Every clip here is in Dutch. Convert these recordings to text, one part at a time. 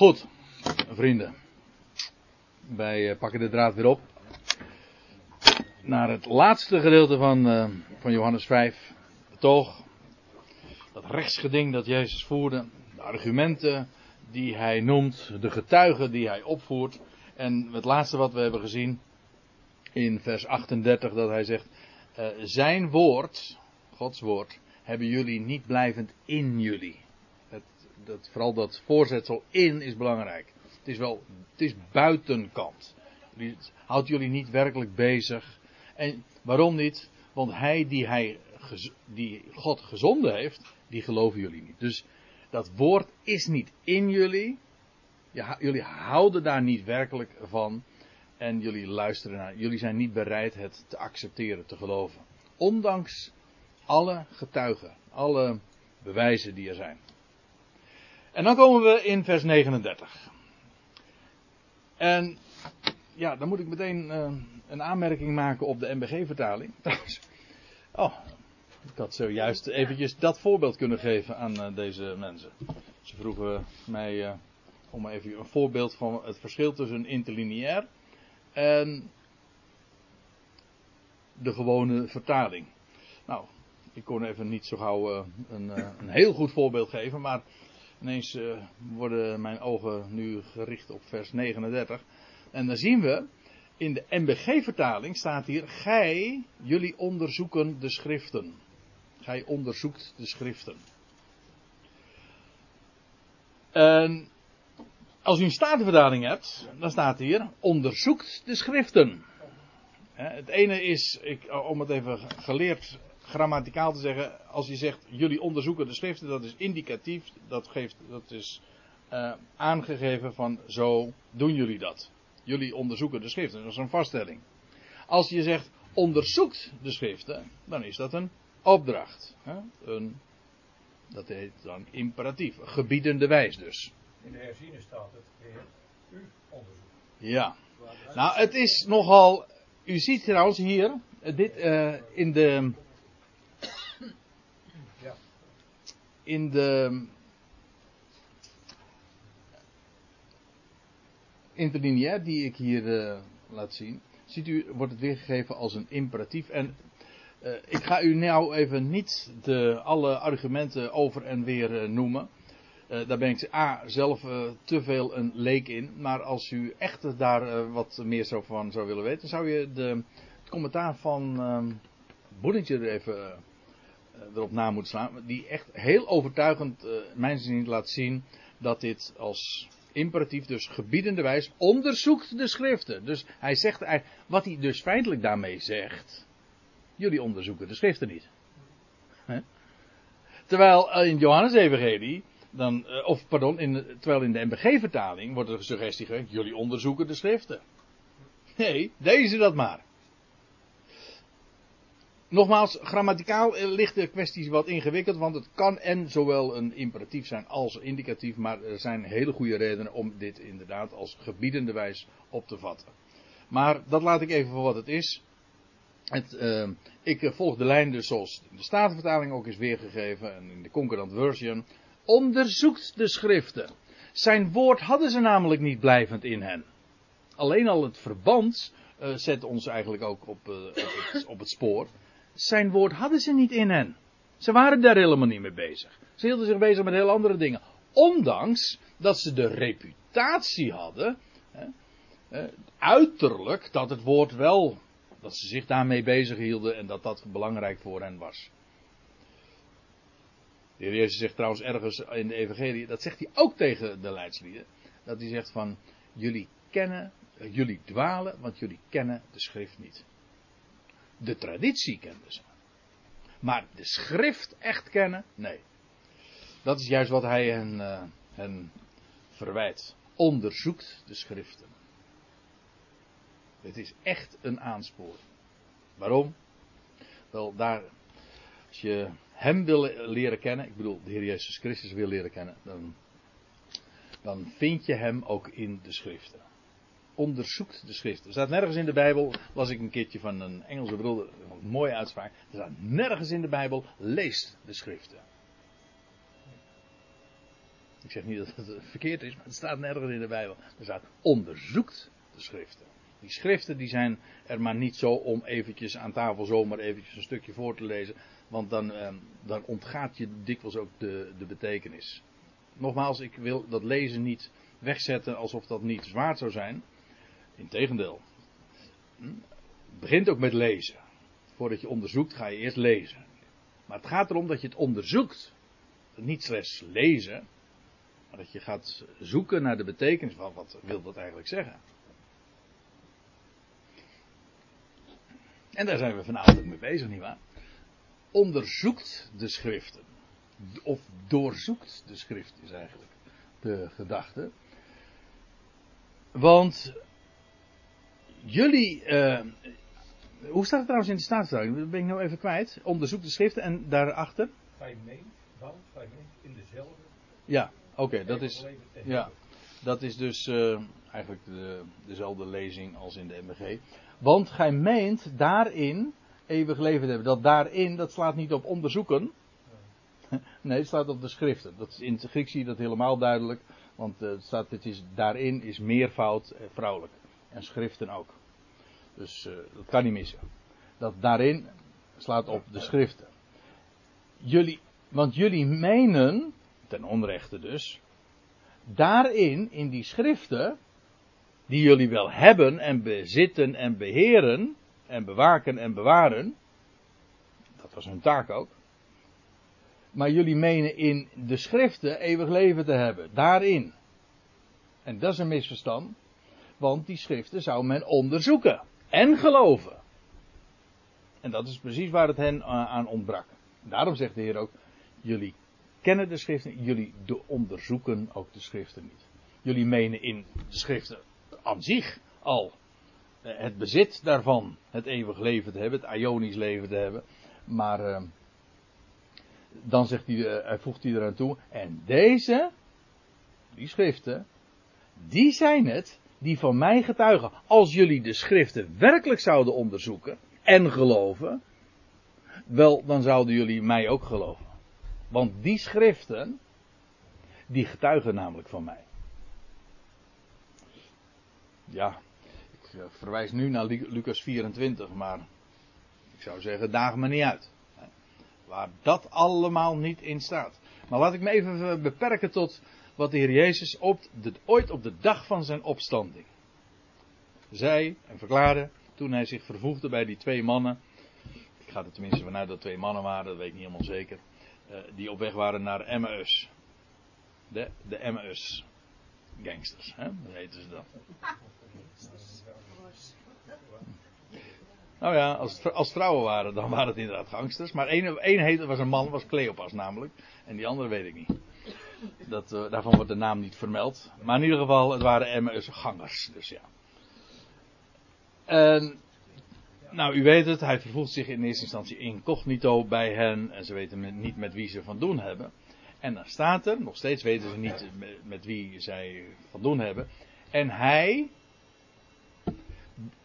Goed, vrienden. Wij eh, pakken de draad weer op. Naar het laatste gedeelte van, uh, van Johannes 5. Toch. Dat rechtsgeding dat Jezus voerde. De argumenten die hij noemt. De getuigen die hij opvoert. En het laatste wat we hebben gezien. In vers 38 dat hij zegt. Uh, zijn woord. Gods woord. Hebben jullie niet blijvend in jullie dat, vooral dat voorzetsel in is belangrijk. Het is wel, het is buitenkant. Het houdt jullie niet werkelijk bezig. En waarom niet? Want hij die, hij, die God gezonden heeft, die geloven jullie niet. Dus dat woord is niet in jullie. Jullie houden daar niet werkelijk van. En jullie luisteren naar. Jullie zijn niet bereid het te accepteren, te geloven. Ondanks alle getuigen, alle bewijzen die er zijn. En dan komen we in vers 39. En ja, dan moet ik meteen uh, een aanmerking maken op de MBG-vertaling. oh, ik had zojuist eventjes dat voorbeeld kunnen geven aan uh, deze mensen. Ze vroegen mij uh, om even een voorbeeld van het verschil tussen interlineair en de gewone vertaling. Nou, ik kon even niet zo gauw een, een heel goed voorbeeld geven, maar Ineens uh, worden mijn ogen nu gericht op vers 39. En dan zien we, in de MBG-vertaling staat hier, gij, jullie onderzoeken de schriften. Gij onderzoekt de schriften. En als u een statenvertaling hebt, dan staat hier, onderzoekt de schriften. Het ene is, ik, om het even geleerd grammaticaal te zeggen, als je zegt jullie onderzoeken de schriften, dat is indicatief, dat, geeft, dat is uh, aangegeven van zo doen jullie dat. Jullie onderzoeken de schriften, dat is een vaststelling. Als je zegt onderzoekt de schriften, dan is dat een opdracht. Hè? Een, dat heet dan imperatief, gebiedende wijs dus. In de herziene staat het, heer, u onderzoekt. Ja. Nou, het is nogal, u ziet trouwens hier, dit uh, in de in de interlineair die ik hier uh, laat zien, ziet u, wordt het weergegeven als een imperatief. En uh, ik ga u nou even niet de, alle argumenten over en weer uh, noemen. daar ben ik A, zelf te veel een leek in. Maar als u echt daar wat meer zo van zou willen weten, zou je de, het commentaar van uh, er even eh, erop na moet slaan. Die echt heel overtuigend, uh, mijn zin laat zien dat dit als imperatief, dus gebiedende wijs, onderzoekt de schriften. Dus hij zegt, wat hij dus feitelijk daarmee zegt, jullie onderzoeken de schriften niet. Terwijl in Johannes Evangelie, dan, of pardon, in, terwijl in de MBG-vertaling wordt er een suggestie gegeven, jullie onderzoeken de schriften. Nee, deze dat maar. Nogmaals, grammaticaal ligt de kwestie wat ingewikkeld, want het kan en zowel een imperatief zijn als indicatief, maar er zijn hele goede redenen om dit inderdaad als gebiedende wijs op te vatten. Maar dat laat ik even voor wat het is. Het, uh, ik volg de lijn dus zoals de Statenvertaling ook is weergegeven en in de Concordant Version. Onderzoekt de schriften. Zijn woord hadden ze namelijk niet blijvend in hen. Alleen al het verband uh, zet ons eigenlijk ook op, het, op het spoor zijn woord hadden ze niet in hen. Ze waren daar helemaal niet mee bezig. Ze hielden zich bezig met heel andere dingen. Ondanks dat ze de reputatie hadden, hè, uiterlijk, dat het woord wel, dat ze zich daarmee bezig hielden en dat dat belangrijk voor hen was. De heer Jezus zegt trouwens ergens in de Evangelie, dat zegt hij ook tegen de leidslieden, dat hij zegt van, jullie kennen, jullie dwalen, want jullie kennen de schrift niet. De traditie kenden ze. Maar de schrift echt kennen? Nee. Dat is juist wat hij hen, uh, verwijt. Onderzoekt de schriften. Het is echt een aansporing. Waarom? Wel, daar, als je hem wil leren kennen, ik bedoel, de Heer Jezus Christus wil leren kennen, dan, dan vind je hem ook in de schriften onderzoekt de schrift. Er staat nergens in de Bijbel, las ik een keertje van een Engelse broeder, een mooie uitspraak. Er staat nergens in de Bijbel, leest de schriften. Ik zeg niet dat het verkeerd is, maar het staat nergens in de Bijbel. Er staat onderzoekt de schriften. Die schriften die zijn er maar niet zo om eventjes aan tafel zomaar eventjes een stukje voor te lezen. Want dan, eh, dan ontgaat je dikwijls ook de, de betekenis. Nogmaals, ik wil dat lezen niet wegzetten alsof dat niet zwaar zou zijn. Integendeel. Het begint ook met lezen. Voordat je onderzoekt ga je eerst lezen. Maar het gaat erom dat je het onderzoekt. Niet slechts lezen. Maar dat je gaat zoeken naar de betekenis van wat wil dat eigenlijk zeggen. En daar zijn we vanavond mee bezig, nietwaar? Onderzoekt de schriften. Of doorzoekt de schrift is eigenlijk de gedachte. Want jullie. Uh, hoe staat het trouwens in de staatsverhouding? Dat ben ik nou even kwijt. Onderzoek de schriften en daarachter. Gij meent, dan, gij meent in dezelfde. Ja, oké, okay, dat is. Ja, dat is dus uh, eigenlijk de, dezelfde lezing als in de MBG. Want gij meent daarin eeuwig leven te hebben. Dat daarin, dat slaat niet op onderzoeken. Nee, het slaat op de schriften. Dat is, in het Grieks zie je dat helemaal duidelijk. Want uh, het staat, het is, daarin is meervoud eh, vrouwelijk. En schriften ook. Dus uh, dat kan niet missen. Dat daarin slaat op de schriften. Jullie, want jullie menen, ten onrechte dus, daarin, in die schriften, die jullie wel hebben en bezitten en beheren, en bewaken en bewaren, dat was hun taak ook, maar jullie menen in de schriften eeuwig leven te hebben, daarin. En dat is een misverstand, want die schriften zou men onderzoeken en geloven. En dat is precies waar het hen eh, aan ontbrak. Daarom zegt de Heer ook, jullie kennen de schriften, jullie onderzoeken ook de schriften niet. Jullie menen in de schriften aan zich al eh, het bezit daarvan, het eeuwig leven te hebben, het ionisch leven te hebben. Maar uh, dan zegt uh, hij voegt hij eraan toe, en deze, die schriften, die zijn het die van mij getuigen. Als jullie de schriften werkelijk zouden onderzoeken en geloven, wel, dan zouden jullie mij ook geloven. Want die schriften, die getuigen namelijk van mij. Ja, ik eh, verwijs nu naar Lucas 24, maar ik zou zeggen, daag me niet uit. Waar dat allemaal niet in staat. Maar laat ik me even beperken tot wat de Heer Jezus op ooit op de dag van zijn opstanding zei en verklaarde toen hij zich vervoegde bij die twee mannen. Ik ga er tenminste vanuit dat twee mannen waren, dat weet ik niet helemaal zeker. Uh, die op weg waren naar Emmaus. De, de Emmaus gangsters, hè? dat heten ze dan. Nou ja, als, als vrouwen waren, dan waren het inderdaad gangsters. Maar één, één heette, was een man, was Cleopas namelijk. En die andere weet ik niet. Dat, uh, daarvan wordt de naam niet vermeld. Maar in ieder geval, het waren Emmaus gangers. Dus ja. En, nou, u weet het, hij vervoegt zich in eerste instantie incognito bij hen. En ze weten niet met wie ze van doen hebben. En dan staat er, nog steeds weten ze niet met wie zij van doen hebben. En hij,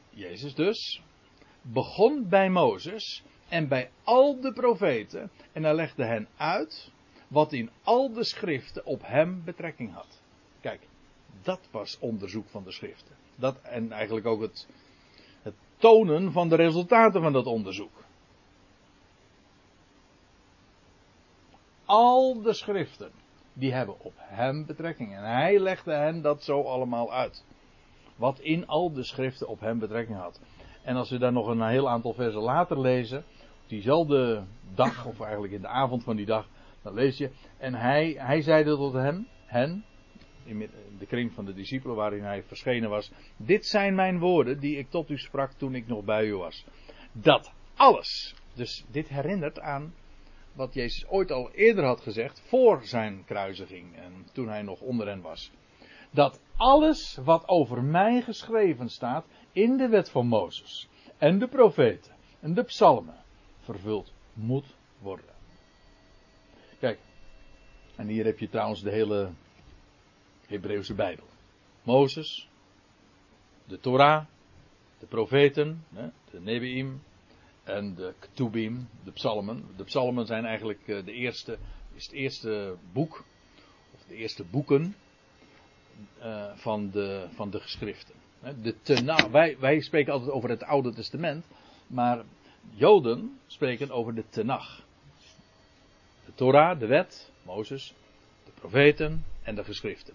Jezus dus, begon bij Mozes en bij al de profeten. En hij legde hen uit wat in al de schriften op hem betrekking had. Kijk, dat was onderzoek van de schriften. Dat en eigenlijk ook het, het tonen van de resultaten van dat onderzoek. Al de schriften, die hebben op hem betrekking. En hij legde hen dat zo allemaal uit. Wat in al de schriften op hem betrekking had. En als we daar nog een heel aantal versen later lezen, op diezelfde dag, of eigenlijk in de avond van die dag, dan lees je. En hij, hij zeide tot hem, hen, in de kring van de discipelen waarin hij verschenen was. Dit zijn mijn woorden die ik tot u sprak toen ik nog bij u was. Dat alles. Dus dit herinnert aan wat Jezus ooit al eerder had gezegd voor zijn kruisiging en toen hij nog onder hen was. Dat alles wat over mij geschreven staat in de wet van Mozes en de profeten en de psalmen vervuld moet worden. Kijk, en hier heb je trouwens de hele Hebreeuwse Bijbel. Mozes, de Torah, de profeten, de Nebi'im en de Ktubim, de psalmen. De psalmen zijn eigenlijk eh, de eerste, is het eerste boek, of de eerste boeken uh, van, de, van de geschriften. De Tenach, wij, wij spreken altijd over het Oude Testament, maar Joden spreken over de Tenach. De Torah, de wet, Mozes, de profeten en de geschriften.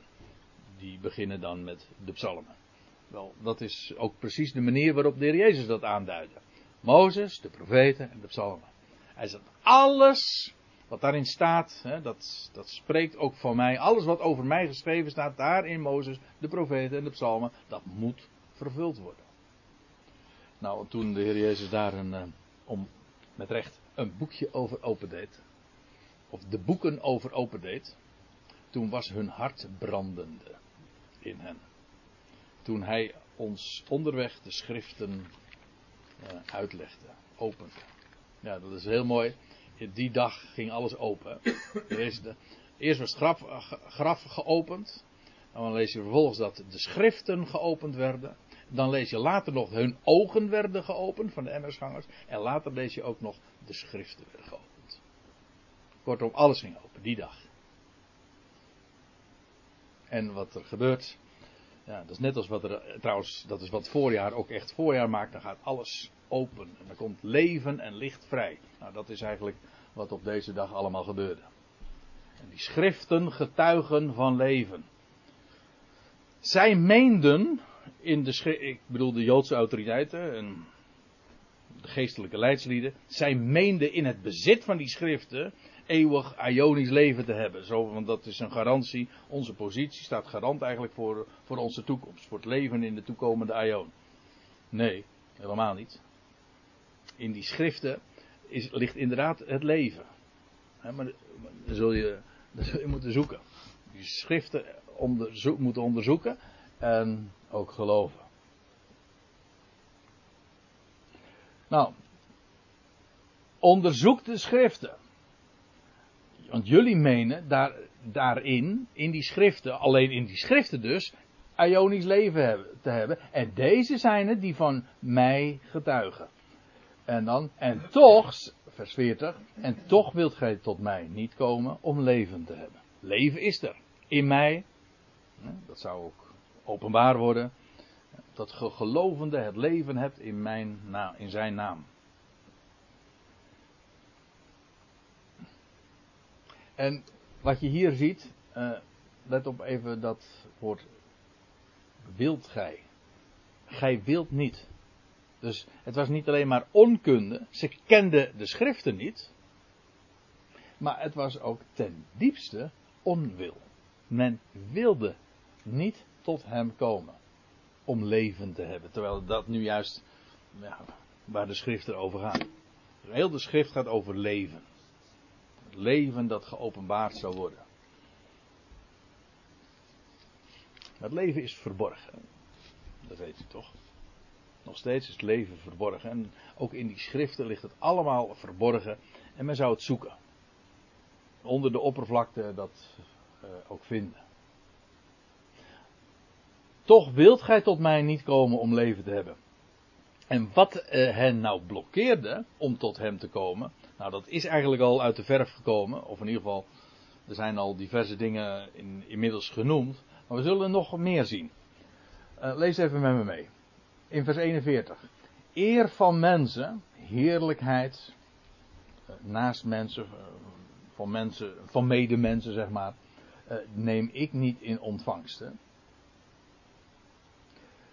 Die beginnen dan met de psalmen. Wel, dat is ook precies de manier waarop de heer Jezus dat aanduidde. Mozes, de profeten en de psalmen. Hij zegt, alles wat daarin staat, hè, dat, dat spreekt ook van mij. Alles wat over mij geschreven staat, daar in Mozes, de profeten en de psalmen, dat moet vervuld worden. Nou, toen de Heer Jezus daar een, uh, om met recht een boekje over opendeed, of de boeken over opendeed, toen was hun hart brandende in hen. Toen hij ons onderweg de schriften uh, uitlegde, opende. Ja, dat is heel mooi. Die dag ging alles open. Eerst was het graf, graf geopend. Dan lees je vervolgens dat de schriften geopend werden. Dan lees je later nog hun ogen werden geopend van de emmersgangers. En later lees je ook nog de schriften werden geopend. Kortom, alles ging open die dag. En wat er gebeurt, ja, dat is net als wat er trouwens, dat is wat voorjaar ook echt voorjaar maakt. Dan gaat alles open en dan komt leven en licht vrij. Nou, dat is eigenlijk wat op deze dag allemaal gebeurde. En die schriften getuigen van leven. Zij meenden in de ik bedoel de Joodse autoriteiten en de geestelijke leidslieden, zij meenden in het bezit van die schriften eeuwig Ionisch leven te hebben. Zo, want dat is een garantie. Onze positie staat garant eigenlijk voor, voor onze toekomst. Voor het leven in de toekomende Ion. Nee, helemaal niet. In die schriften is, ligt inderdaad het leven. maar dan zul, je, zul je moeten zoeken. Die schriften onderzoek, moeten onderzoeken en ook geloven. Nou, onderzoek de schriften. Want jullie menen daar, daarin, in die schriften, alleen in die schriften dus, Ionisch leven te hebben. En deze zijn het die van mij getuigen. En dan, en toch, vers 40, en toch wilt gij tot mij niet komen om leven te hebben. Leven is er. In mij, dat zou ook openbaar worden, dat ge gelovende het leven hebt in, mijn in zijn naam. En wat je hier ziet, uh, let op even dat woord wilt gij. Gij wilt niet. Dus het was niet alleen maar onkunde, ze kenden de schriften niet, maar het was ook ten diepste onwil. Men wilde niet tot hem komen om leven te hebben, terwijl dat nu juist ja, waar de schriften over gaan. Heel de schrift gaat over leven. Leven dat geopenbaard zou worden. Het leven is verborgen. Dat weet u toch? Nog steeds is het leven verborgen. En ook in die schriften ligt het allemaal verborgen. En men zou het zoeken. Onder de oppervlakte dat uh, ook vinden. Toch wilt gij tot mij niet komen om leven te hebben. En wat uh, hen nou blokkeerde om tot hem te komen. Nou, dat is eigenlijk al uit de verf gekomen. Of in ieder geval, er zijn al diverse dingen in, inmiddels genoemd. Maar we zullen nog meer zien. Uh, lees even met me mee in vers 41. Eer van mensen, heerlijkheid, eh, naast mensen, eh, van mensen, van medemensen zeg maar, eh, neem ik niet in ontvangst. Hè?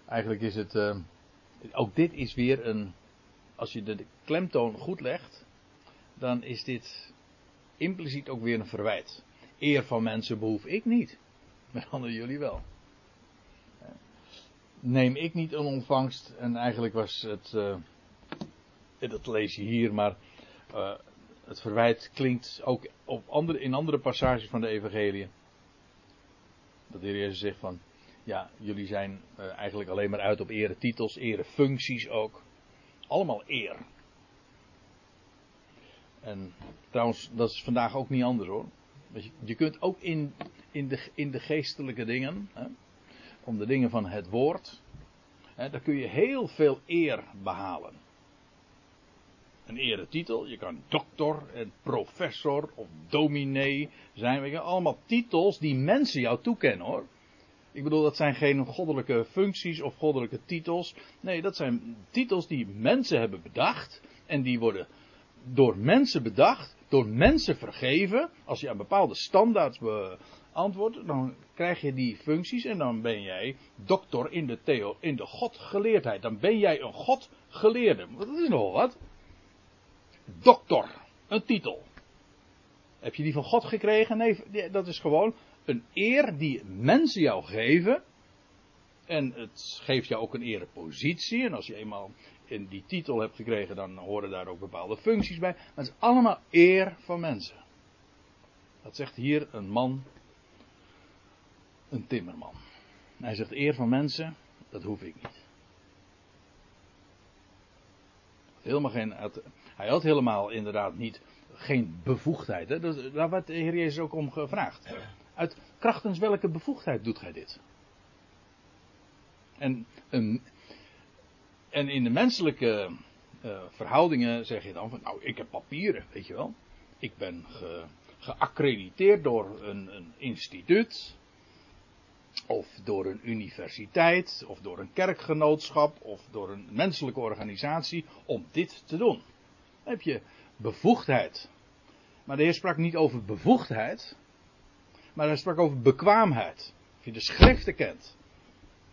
Eigenlijk is het, ook dit is weer een, als je de klemtoon goed legt, dan is dit impliciet ook weer een verwijt. Eer van mensen behoef ik niet, maar anderen jullie wel neem ik niet een ontvangst. En eigenlijk was het, uh, dat lees je hier, maar uh, het verwijt klinkt ook op andere, in andere passages van de evangelie. Dat de Heer Jezus zegt van, ja, jullie zijn uh, eigenlijk alleen maar uit op eretitels, erefuncties ook. Allemaal eer. En trouwens, dat is vandaag ook niet anders hoor. Je, kunt ook in, in, de, in de geestelijke dingen, hè, om de dingen van het woord. Hè, daar kun je heel veel eer behalen. een eretitel. Je kan doctor en professor of dominee zijn. Weet je, allemaal titels die mensen jou toekennen hoor. Ik bedoel, dat zijn geen goddelijke functies of goddelijke titels. Nee, dat zijn titels die mensen hebben bedacht. En die worden door mensen bedacht, door mensen vergeven. Als je aan bepaalde standaards beantwoordt, dan krijg je die functies en dan ben jij doctor in de, theo, in de godgeleerdheid. Dan ben jij een godgeleerde. Dat is nogal wat. Dokter, een titel. Heb je die van God gekregen? Nee, dat is gewoon een eer die mensen jou geven. En het geeft jou ook een erepositie. En als je eenmaal in die titel hebt gekregen, dan horen daar ook bepaalde functies bij. Maar het is allemaal eer van mensen. Dat zegt hier een man, een timmerman. Hij zegt eer van mensen, dat hoef ik niet. Helemaal geen, hij had helemaal inderdaad niet, geen bevoegdheid. Hè? Dat, daar werd de Heer Jezus ook om gevraagd. Uit krachtens welke bevoegdheid doet gij dit? En, en, en in de menselijke uh, verhoudingen zeg je dan van, nou, ik heb papieren, weet je wel. Ik ben ge, geaccrediteerd door een, een instituut, of door een universiteit, of door een kerkgenootschap, of door een menselijke organisatie om dit te doen. Dan heb je bevoegdheid. Maar de Heer sprak niet over bevoegdheid, maar hij sprak over bekwaamheid. Of je de schriften kent.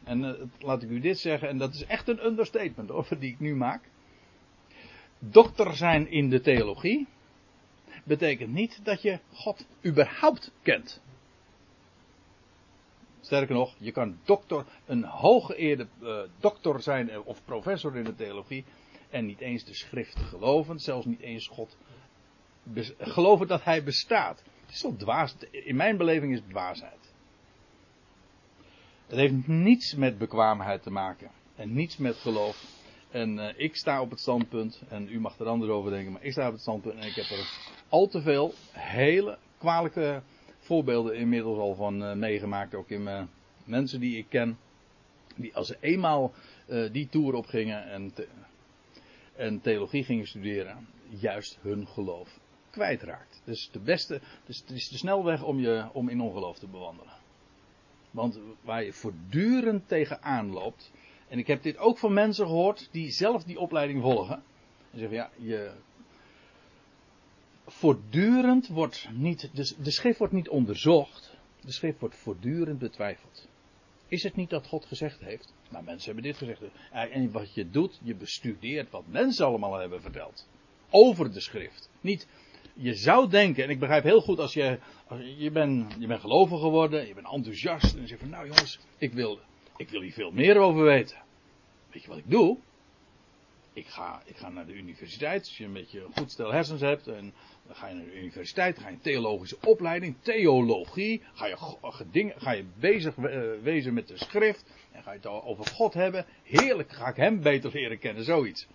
En uh, laat ik u dit zeggen, en dat is echt een understatement over die ik nu maak. Dokter zijn in de theologie betekent niet dat je God überhaupt kent. Sterker nog, je kan dokter, een hooggeëerde uh, dokter zijn eh, of professor in de theologie en niet eens de schrift geloven, zelfs niet eens God geloven dat hij bestaat. Het is toch dwaas, in mijn beleving is het dwaasheid. Het heeft niets met bekwaamheid te maken en niets met geloof. En uh, ik sta op het standpunt, en u mag er anders over denken, maar ik sta op het standpunt en ik heb er al te veel hele kwalijke voorbeelden inmiddels al van uh, meegemaakt, ook in mensen die ik ken, die als ze eenmaal uh, die tour opgingen en, en theologie gingen studeren, juist hun geloof kwijtraakt. Dus de beste, dus het is de snelweg om, je, om in ongeloof te bewandelen. Want waar je voortdurend tegenaan loopt, en ik heb dit ook van mensen gehoord die zelf die opleiding volgen. En zeggen ja, je voortdurend wordt niet, de, schrift wordt niet onderzocht, de schrift wordt voortdurend betwijfeld. Is het niet dat God gezegd heeft? Nou, mensen hebben dit gezegd. En wat je doet, je bestudeert wat mensen allemaal hebben verteld. Over de schrift. Niet, je zou denken, en ik begrijp heel goed als je, als je, bent, je bent gelovig geworden, je bent enthousiast. En je zegt van, nou jongens, ik wil, ik wil hier veel meer over weten. Weet je wat ik doe? Ik ga, ik ga naar de universiteit, als je een beetje een goed stel hersens hebt. En dan ga je naar de universiteit, ga je een theologische opleiding, theologie. Ga je, ga je bezig uh, wezen met de schrift. En ga je het over God hebben. Heerlijk, ga ik hem beter leren kennen, zoiets.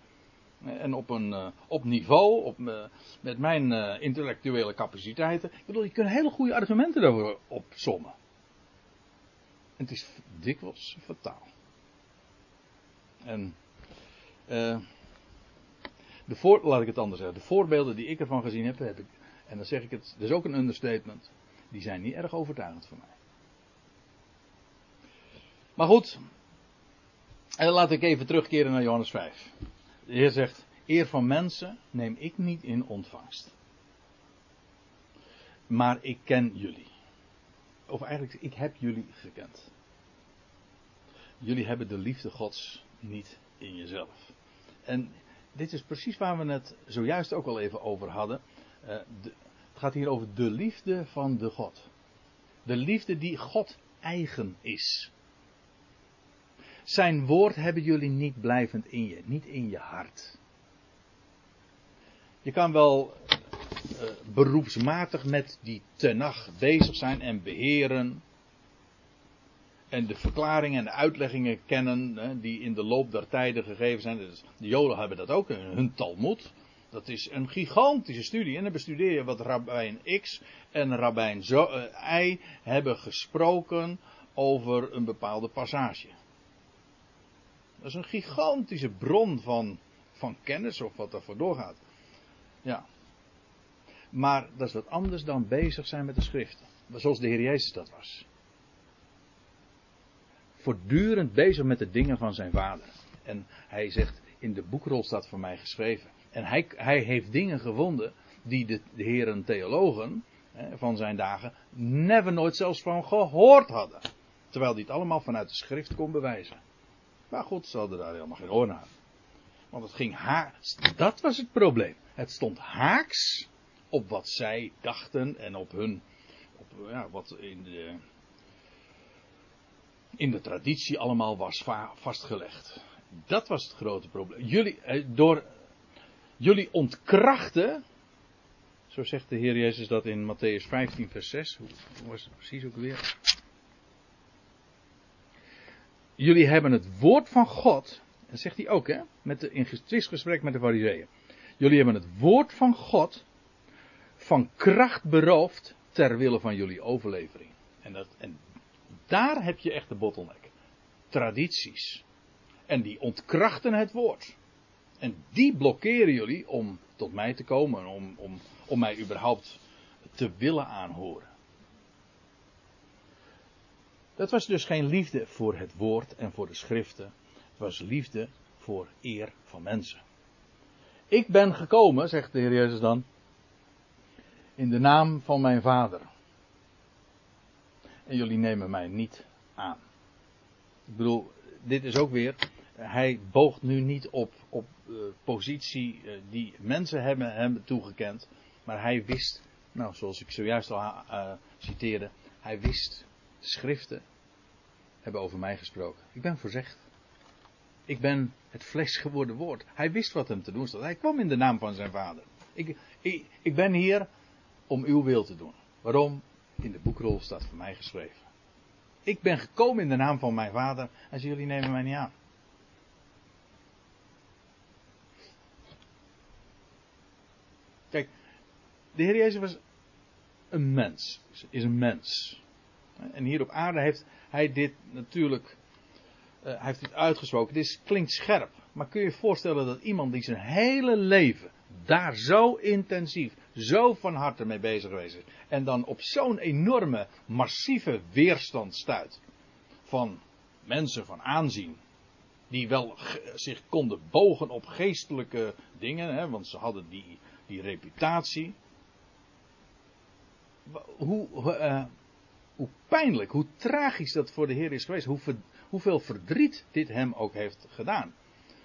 En op een uh, op niveau, op, uh, met mijn uh, intellectuele capaciteiten. Ik bedoel, je kunt hele goede argumenten daarvoor opzommen. En het is dikwijls fataal. En de voor, laat ik het anders zeggen. De voorbeelden die ik ervan gezien heb, heb ik, en dan zeg ik het, dat is ook een understatement. Die zijn niet erg overtuigend voor mij. Maar goed, en laat ik even terugkeren naar Johannes 5. De Heer zegt, eer van mensen neem ik niet in ontvangst. Maar ik ken jullie. Of eigenlijk, ik heb jullie gekend. Jullie hebben de liefde Gods niet in jezelf. En dit is precies waar we het zojuist ook al even over hadden. De, het gaat hier over de liefde van de God. De liefde die God eigen is. Zijn woord hebben jullie niet blijvend in je, niet in je hart. Je kan wel uh, beroepsmatig met die tenag bezig zijn en beheren. En de verklaringen en de uitleggingen kennen hè, die in de loop der tijden gegeven zijn. De Joden hebben dat ook, hun Talmud. Dat is een gigantische studie. En dan bestudeer je wat Rabbijn X en Rabbijn uh, Y hebben gesproken over een bepaalde passage. Dat is een gigantische bron van, van kennis of wat daarvoor doorgaat. Ja. Maar dat is wat anders dan bezig zijn met de schriften. Zoals de Heer Jezus dat was. Voortdurend bezig met de dingen van zijn vader. En hij zegt, in de boekrol staat voor mij geschreven. En hij, hij heeft dingen gevonden die de, de heren theologen hè, van zijn dagen never nooit zelfs van gehoord hadden. Terwijl hij het allemaal vanuit de schrift kon bewijzen. Maar God stelde daar helemaal geen oor naar. Want het ging haaks. Dat was het probleem. Het stond haaks op wat zij dachten en op hun. Op, ja, wat in de, in de traditie allemaal was vastgelegd. Dat was het grote probleem. Jullie, eh, door, jullie ontkrachten. Zo zegt de Heer Jezus dat in Matthäus 15, vers 6. Hoe was het precies ook weer? Jullie hebben het woord van God. Dat zegt hij ook, hè? Met de, in twistgesprek met de Fariseeën. Jullie hebben het woord van God van kracht beroofd ter wille van jullie overlevering. En, dat, en daar heb je echt de bottleneck. Tradities. En die ontkrachten het woord. En die blokkeren jullie om tot mij te komen, om, om, om mij überhaupt te willen aanhoren. Dat was dus geen liefde voor het woord en voor de schriften. Het was liefde voor eer van mensen. Ik ben gekomen, zegt de Heer Jezus dan, in de naam van mijn Vader. En jullie nemen mij niet aan. Ik bedoel, dit is ook weer, hij boogt nu niet op, op uh, positie uh, die mensen hebben toegekend. Maar hij wist, nou zoals ik zojuist al uh, citeerde, hij wist, schriften hebben over mij gesproken. Ik ben voorzegd. Ik ben het vlees geworden woord. Hij wist wat hem te doen stond. Hij kwam in de naam van zijn vader. Ik, ik, ik ben hier om uw wil te doen. Waarom? In de boekrol staat voor mij geschreven. Ik ben gekomen in de naam van mijn vader en jullie nemen mij niet aan. Kijk, de Heer Jezus was een mens. Is een mens. En hier op aarde heeft hij dit natuurlijk. Hij heeft dit uitgesproken. Dit klinkt scherp. Maar kun je je voorstellen dat iemand die zijn hele leven daar zo intensief, zo van harte mee bezig geweest is. En dan op zo'n enorme, massieve weerstand stuit. Van mensen van aanzien. Die wel zich konden bogen op geestelijke dingen, hè, want ze hadden die, die reputatie. Hoe, uh, hoe pijnlijk, hoe tragisch dat voor de Heer is geweest. Hoe, hoeveel verdriet dit hem ook heeft gedaan.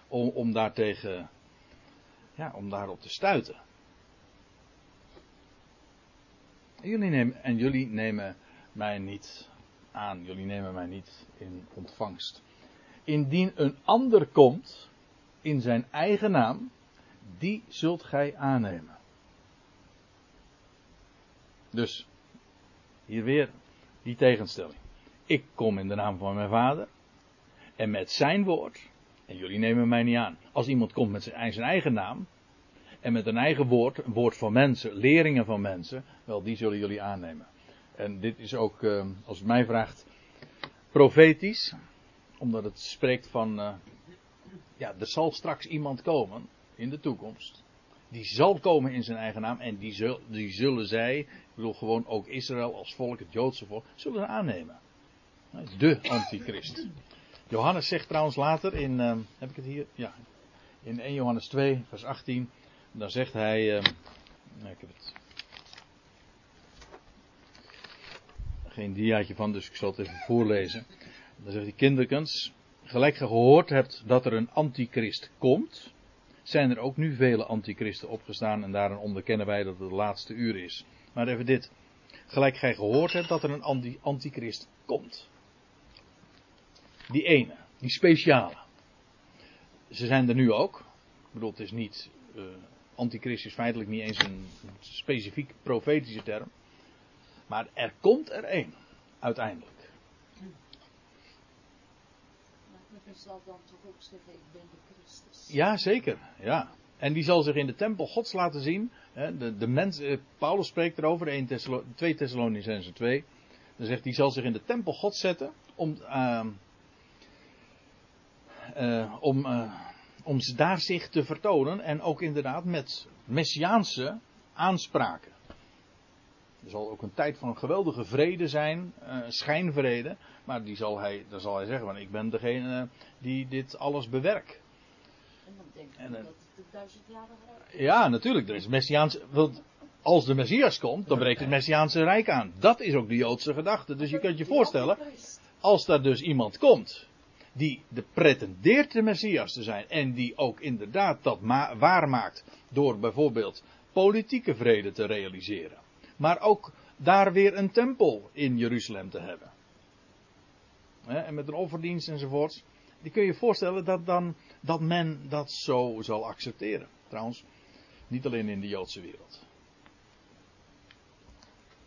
Om, om daartegen, ja, om daarop te stuiten. En jullie, nemen, en jullie nemen mij niet aan, jullie nemen mij niet in ontvangst. Indien een ander komt in zijn eigen naam, die zult gij aannemen. Dus, hier weer die tegenstelling. Ik kom in de naam van mijn vader. En met zijn woord. En jullie nemen mij niet aan. Als iemand komt met zijn, eigen naam. En met een eigen woord, een woord van mensen, leringen van mensen. Wel, die zullen jullie aannemen. En dit is ook, uh, als het mij vraagt, profetisch. Omdat het spreekt van. Uh, ja, er zal straks iemand komen in de toekomst. Die zal komen in zijn eigen naam. En die, zul, die zullen zij, ik bedoel gewoon ook Israël als volk, het Joodse volk, zullen aannemen. De antichrist. Johannes zegt trouwens later in, uh, heb ik het hier? Ja. In 1 Johannes 2, vers 18. Dan zegt hij, uh, ik heb het. Geen diaatje van, dus ik zal het even voorlezen. Dan zegt hij, kinderkens, gelijk gehoord hebt dat er een antichrist komt zijn er ook nu vele antichristen opgestaan en daarom onderkennen wij dat het de laatste uur is. Maar even dit. Gelijk gij gehoord hebt dat er een anti antichrist komt. Die ene, die speciale. Ze zijn er nu ook. Ik bedoel, het is niet. Uh, antichrist is feitelijk niet eens een specifiek profetische term. Maar er komt er één, uiteindelijk. Maar zal dan toch ook zeggen, ik ben de ja, zeker. Ja. En die zal zich in de tempel Gods laten zien. De, de mens, eh, Paulus spreekt erover, 1 Thessalo, 2 Thessalonicense 2. Dan zegt hij, zal zich in de tempel Gods zetten om, uh, om uh, om daar zich te vertonen en ook inderdaad met messiaanse aanspraken. Er zal ook een tijd van geweldige vrede zijn, uh, schijnvrede, maar die zal hij, dan zal hij zeggen, want ik ben degene die dit alles bewerkt. En dan denk ik En, dat eh, het de duizendjarige rijk Ja, natuurlijk. Er is Messiaans. Want als de Messias komt, dan breekt het Messiaanse Rijk aan. Dat is ook de Joodse gedachte. Dus je kunt je voorstellen, als daar dus iemand komt. die de pretendeert de Messias te zijn. en die ook inderdaad dat ma- waarmaakt. door bijvoorbeeld politieke vrede te realiseren. Maar ook daar weer een tempel in Jeruzalem te hebben. En met een offerdienst enzovoorts. Die kun je je voorstellen dat, dan, dat men dat zo zal accepteren. Trouwens, niet alleen in de Joodse wereld.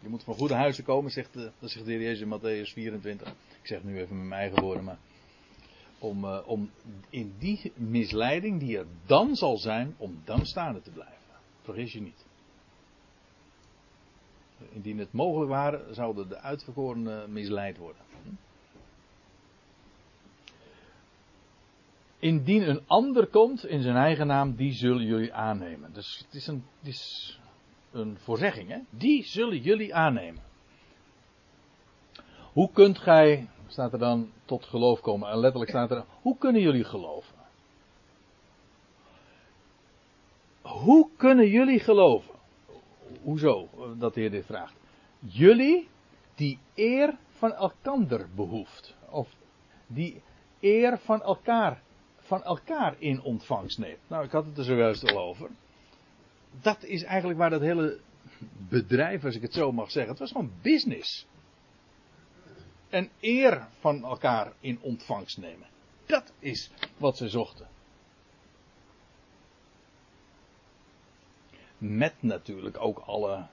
Je moet van goede huizen komen, zegt de, dat zegt de Heer Jezus in Matthäus 24. Ik zeg het nu even met mijn eigen woorden, maar. Om, eh, om in die misleiding die er dan zal zijn, om dan staande te blijven. Vergis je niet. Indien het mogelijk waren, zouden de uitverkorenen misleid worden. Indien een ander komt in zijn eigen naam, die zullen jullie aannemen. Dus het is een, het is een voorzegging, hè? Die zullen jullie aannemen. Hoe kunt gij, staat er dan, tot geloof komen? En letterlijk staat er, hoe kunnen jullie geloven? Hoe kunnen jullie geloven? Hoezo dat de Heer dit vraagt? Jullie die eer van elkander behoeft. Of die eer van elkaar, van elkaar in ontvangst neemt. Nou, ik had het er zojuist al over. Dat is eigenlijk waar dat hele bedrijf, als ik het zo mag zeggen, het was gewoon business. En eer van elkaar in ontvangst nemen. Dat is wat ze zochten. Met natuurlijk ook alle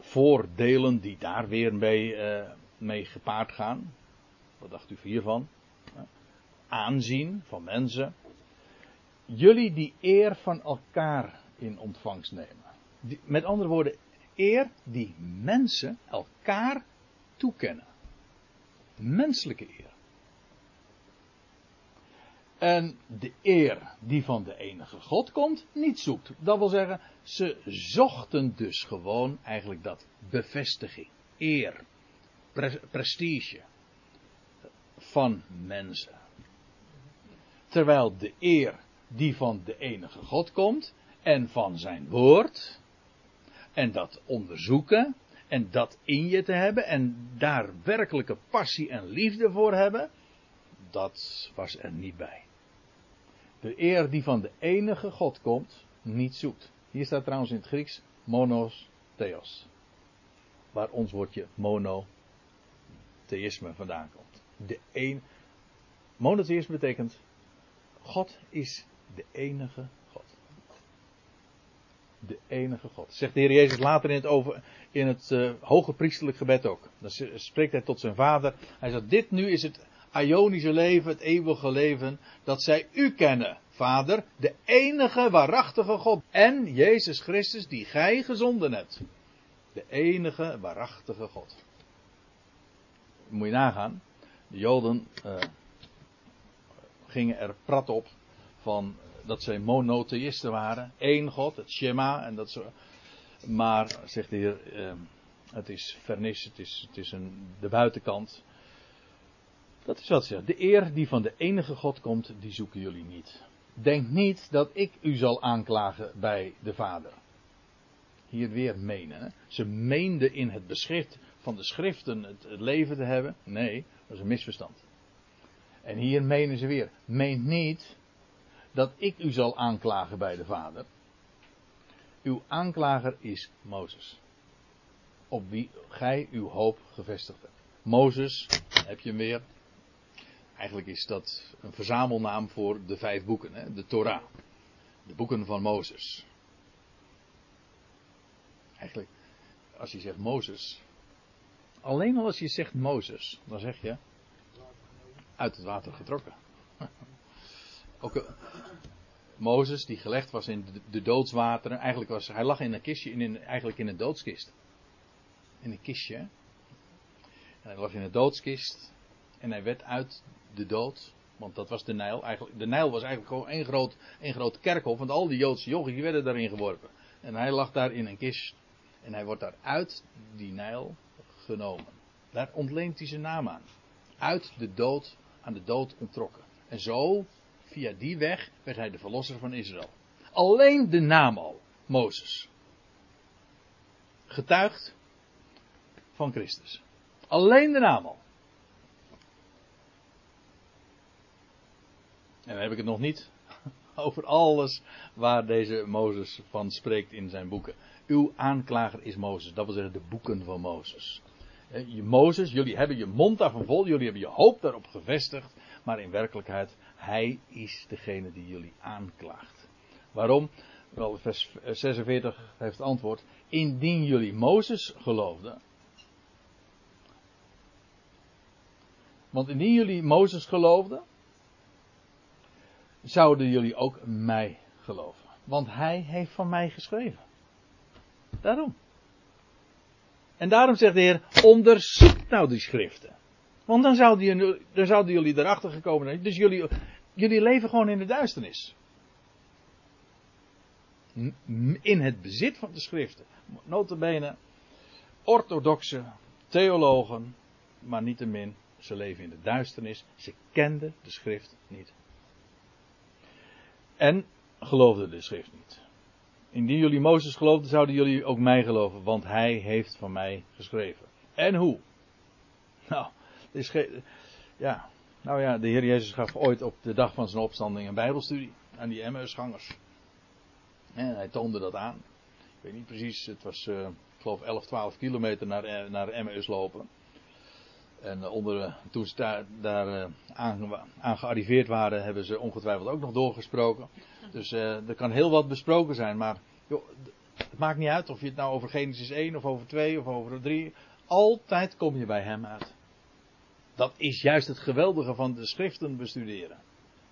voordelen die daar weer mee, eh, mee gepaard gaan. Wat dacht u hiervan? Aanzien van mensen. Jullie die eer van elkaar in ontvangst nemen. Met andere woorden, eer die mensen elkaar toekennen. Menselijke eer. En de eer die van de enige God komt, niet zoekt. Dat wil zeggen, ze zochten dus gewoon eigenlijk dat bevestiging, eer, pre- prestige van mensen. Terwijl de eer die van de enige God komt en van zijn woord, en dat onderzoeken, en dat in je te hebben, en daar werkelijke passie en liefde voor hebben, dat was er niet bij. De eer die van de enige God komt, niet zoekt. Hier staat trouwens in het Grieks monos theos. Waar ons woordje monotheïsme vandaan komt. De een, monotheïsme betekent God is de enige God. De enige God. Zegt de Heer Jezus later in het, over, in het uh, hoge priesterlijk gebed ook. Dan spreekt hij tot zijn vader. Hij zegt, dit nu is het Ionische leven, het eeuwige leven, dat zij u kennen, Vader, de enige waarachtige God. En Jezus Christus, die gij gezonden hebt. De enige waarachtige God. Moet je nagaan. De Joden uh, gingen er prat op van dat zij monotheïsten waren. Eén God, het Shema en dat soort. Maar, zegt de Heer, uh, het is vernis, het is, het is een, de buitenkant. Dat is wat ze. De eer die van de enige God komt, die zoeken jullie niet. Denk niet dat ik u zal aanklagen bij de Vader. Hier weer menen. Hè? Ze meenden in het beschrift van de schriften het, het leven te hebben. Nee, dat is een misverstand. En hier menen ze weer. Meent niet dat ik u zal aanklagen bij de Vader. Uw aanklager is Mozes. Op wie gij uw hoop gevestigd hebt. Mozes, heb je hem weer. Eigenlijk is dat een verzamelnaam voor de vijf boeken, hè? de Torah. De boeken van Mozes. Eigenlijk, als je zegt Mozes. Alleen al als je zegt Mozes, dan zeg je. Uit het water getrokken. Ook uh, Mozes, die gelegd was in de, doodswateren. Eigenlijk was hij lag in een kistje, in, in, eigenlijk in een doodskist. In een kistje. En hij lag in een doodskist. En hij werd uit de dood Want dat was de Nijl. Eigenlijk, de Nijl was eigenlijk gewoon één groot, één groot kerkhof. Want al die Joodse jochies werden daarin geworpen. En hij lag daar in een kist. En hij wordt daar uit die Nijl genomen. Daar ontleent hij zijn naam aan. Uit de dood, aan de dood ontrokken. En zo, via die weg, werd hij de verlosser van Israël. Alleen de naam al, Mozes. Getuigt van Christus. Alleen de naam al. En dan heb ik het nog niet over alles waar deze Mozes van spreekt in zijn boeken. Uw aanklager is Mozes, dat wil zeggen de boeken van Mozes. Je Mozes, jullie hebben je mond daarvan vol, jullie hebben je hoop daarop gevestigd, maar in werkelijkheid, hij is degene die jullie aanklaagt. Waarom? Wel, vers 46 heeft antwoord. Indien jullie Mozes geloofden. Want indien jullie Mozes geloofden, zouden jullie ook mij geloven. Want hij heeft van mij geschreven. Daarom. En daarom zegt de Heer, onderzoek nou die schriften. Want dan zouden, dan zouden jullie erachter gekomen zijn. Dus jullie, jullie leven gewoon in de duisternis. In het bezit van de schriften. Notabene, orthodoxe theologen, maar niettemin, ze leven in de duisternis. Ze kenden de schrift niet. En geloofden de schrift niet. Indien jullie Mozes geloofden, zouden jullie ook mij geloven, want hij heeft van mij geschreven. En hoe? Nou, is ja. nou ja, de Heer Jezus gaf ooit op de dag van zijn opstanding een Bijbelstudie aan die Emmausgangers. En hij toonde dat aan. Ik weet niet precies, het was, uh, ik geloof, 11, 12 kilometer naar, eh, naar Emmaus lopen. En onder, toen ze daar, daar aan, aan, gearriveerd waren, hebben ze ongetwijfeld ook nog doorgesproken. Dus uh, er kan heel wat besproken zijn, maar joh, het maakt niet uit of je het nou over Genesis 1 of over 2 of over 3. Altijd kom je bij hem uit. Dat is juist het geweldige van de schriften bestuderen.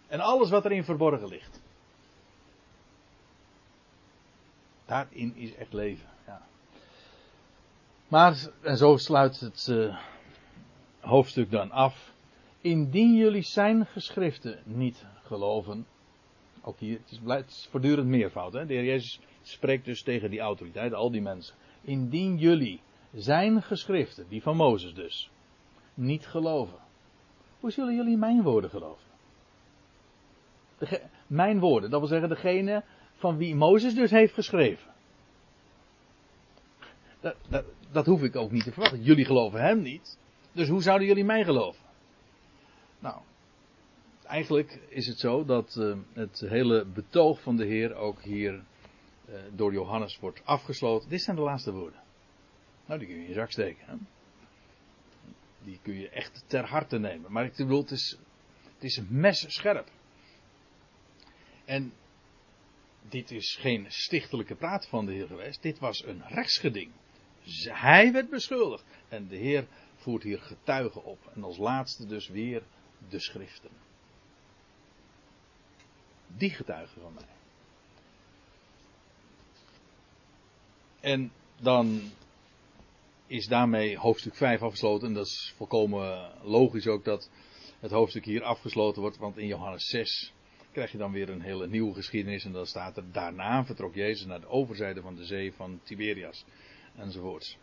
En alles wat erin verborgen ligt. Daarin is echt leven. Ja. Maar, en zo sluit het uh, hoofdstuk dan af. Indien jullie zijn geschriften niet geloven. Ook hier, het is, het voortdurend meervoud. Hè? De Heer Jezus spreekt dus tegen die autoriteit, al die mensen. Indien jullie zijn geschriften, die van Mozes dus, niet geloven. Hoe zullen jullie mijn woorden geloven? Mijn woorden, dat wil zeggen degene van wie Mozes dus heeft geschreven. Dat, dat, dat hoef ik ook niet te verwachten. Jullie geloven hem niet. Dus hoe zouden jullie mij geloven? Nou, eigenlijk is het zo dat uh, het hele betoog van de Heer ook hier uh, door Johannes wordt afgesloten. Dit zijn de laatste woorden. Nou, die kun je in je zak steken. Hè? Die kun je echt ter harte nemen. Maar ik bedoel, het is, het is mes scherp. En dit is geen stichtelijke praat van de Heer geweest. Dit was een rechtsgeding. Hij werd beschuldigd. En de Heer voert hier getuigen op. En als laatste dus weer de schriften. Die getuigen van mij. En dan is daarmee hoofdstuk 5 afgesloten. En dat is volkomen logisch ook dat het hoofdstuk hier afgesloten wordt. Want in Johannes 6 krijg je dan weer een hele nieuwe geschiedenis. En dan staat er daarna vertrok Jezus naar de overzijde van de zee van Tiberias. Enzovoorts.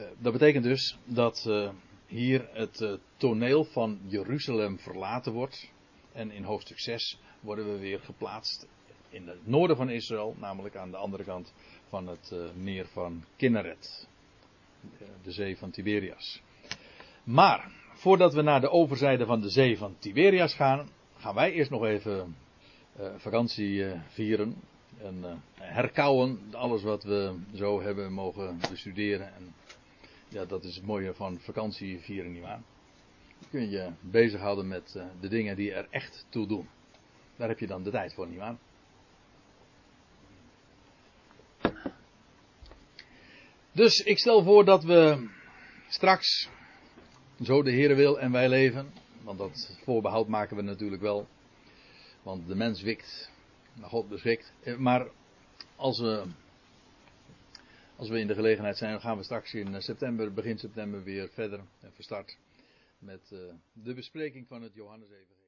Uh, dat betekent dus dat uh, hier het uh, toneel van Jeruzalem verlaten wordt. En in hoofdstuk 6 worden we weer geplaatst in het noorden van Israël, namelijk aan de andere kant van het meer van Kinneret, de, zee van Tiberias. Maar voordat we naar de overzijde van de zee van Tiberias gaan, gaan wij eerst nog even vakantie vieren en herkauwen alles wat we zo hebben mogen bestuderen. En ja, dat is het mooie van vakantie vieren, nietwaar? kun je bezighouden met uh, de dingen die er echt toe doen. Daar heb je dan de tijd voor, nietwaar? Dus ik stel voor dat we straks, zo de Heer wil en wij leven, want dat voorbehoud maken we natuurlijk wel, want de mens wikt, God beschikt. Maar als we, als we in de gelegenheid zijn, gaan we straks in september, begin september weer verder en van start met uh, de bespreking van het Johannesevangelie.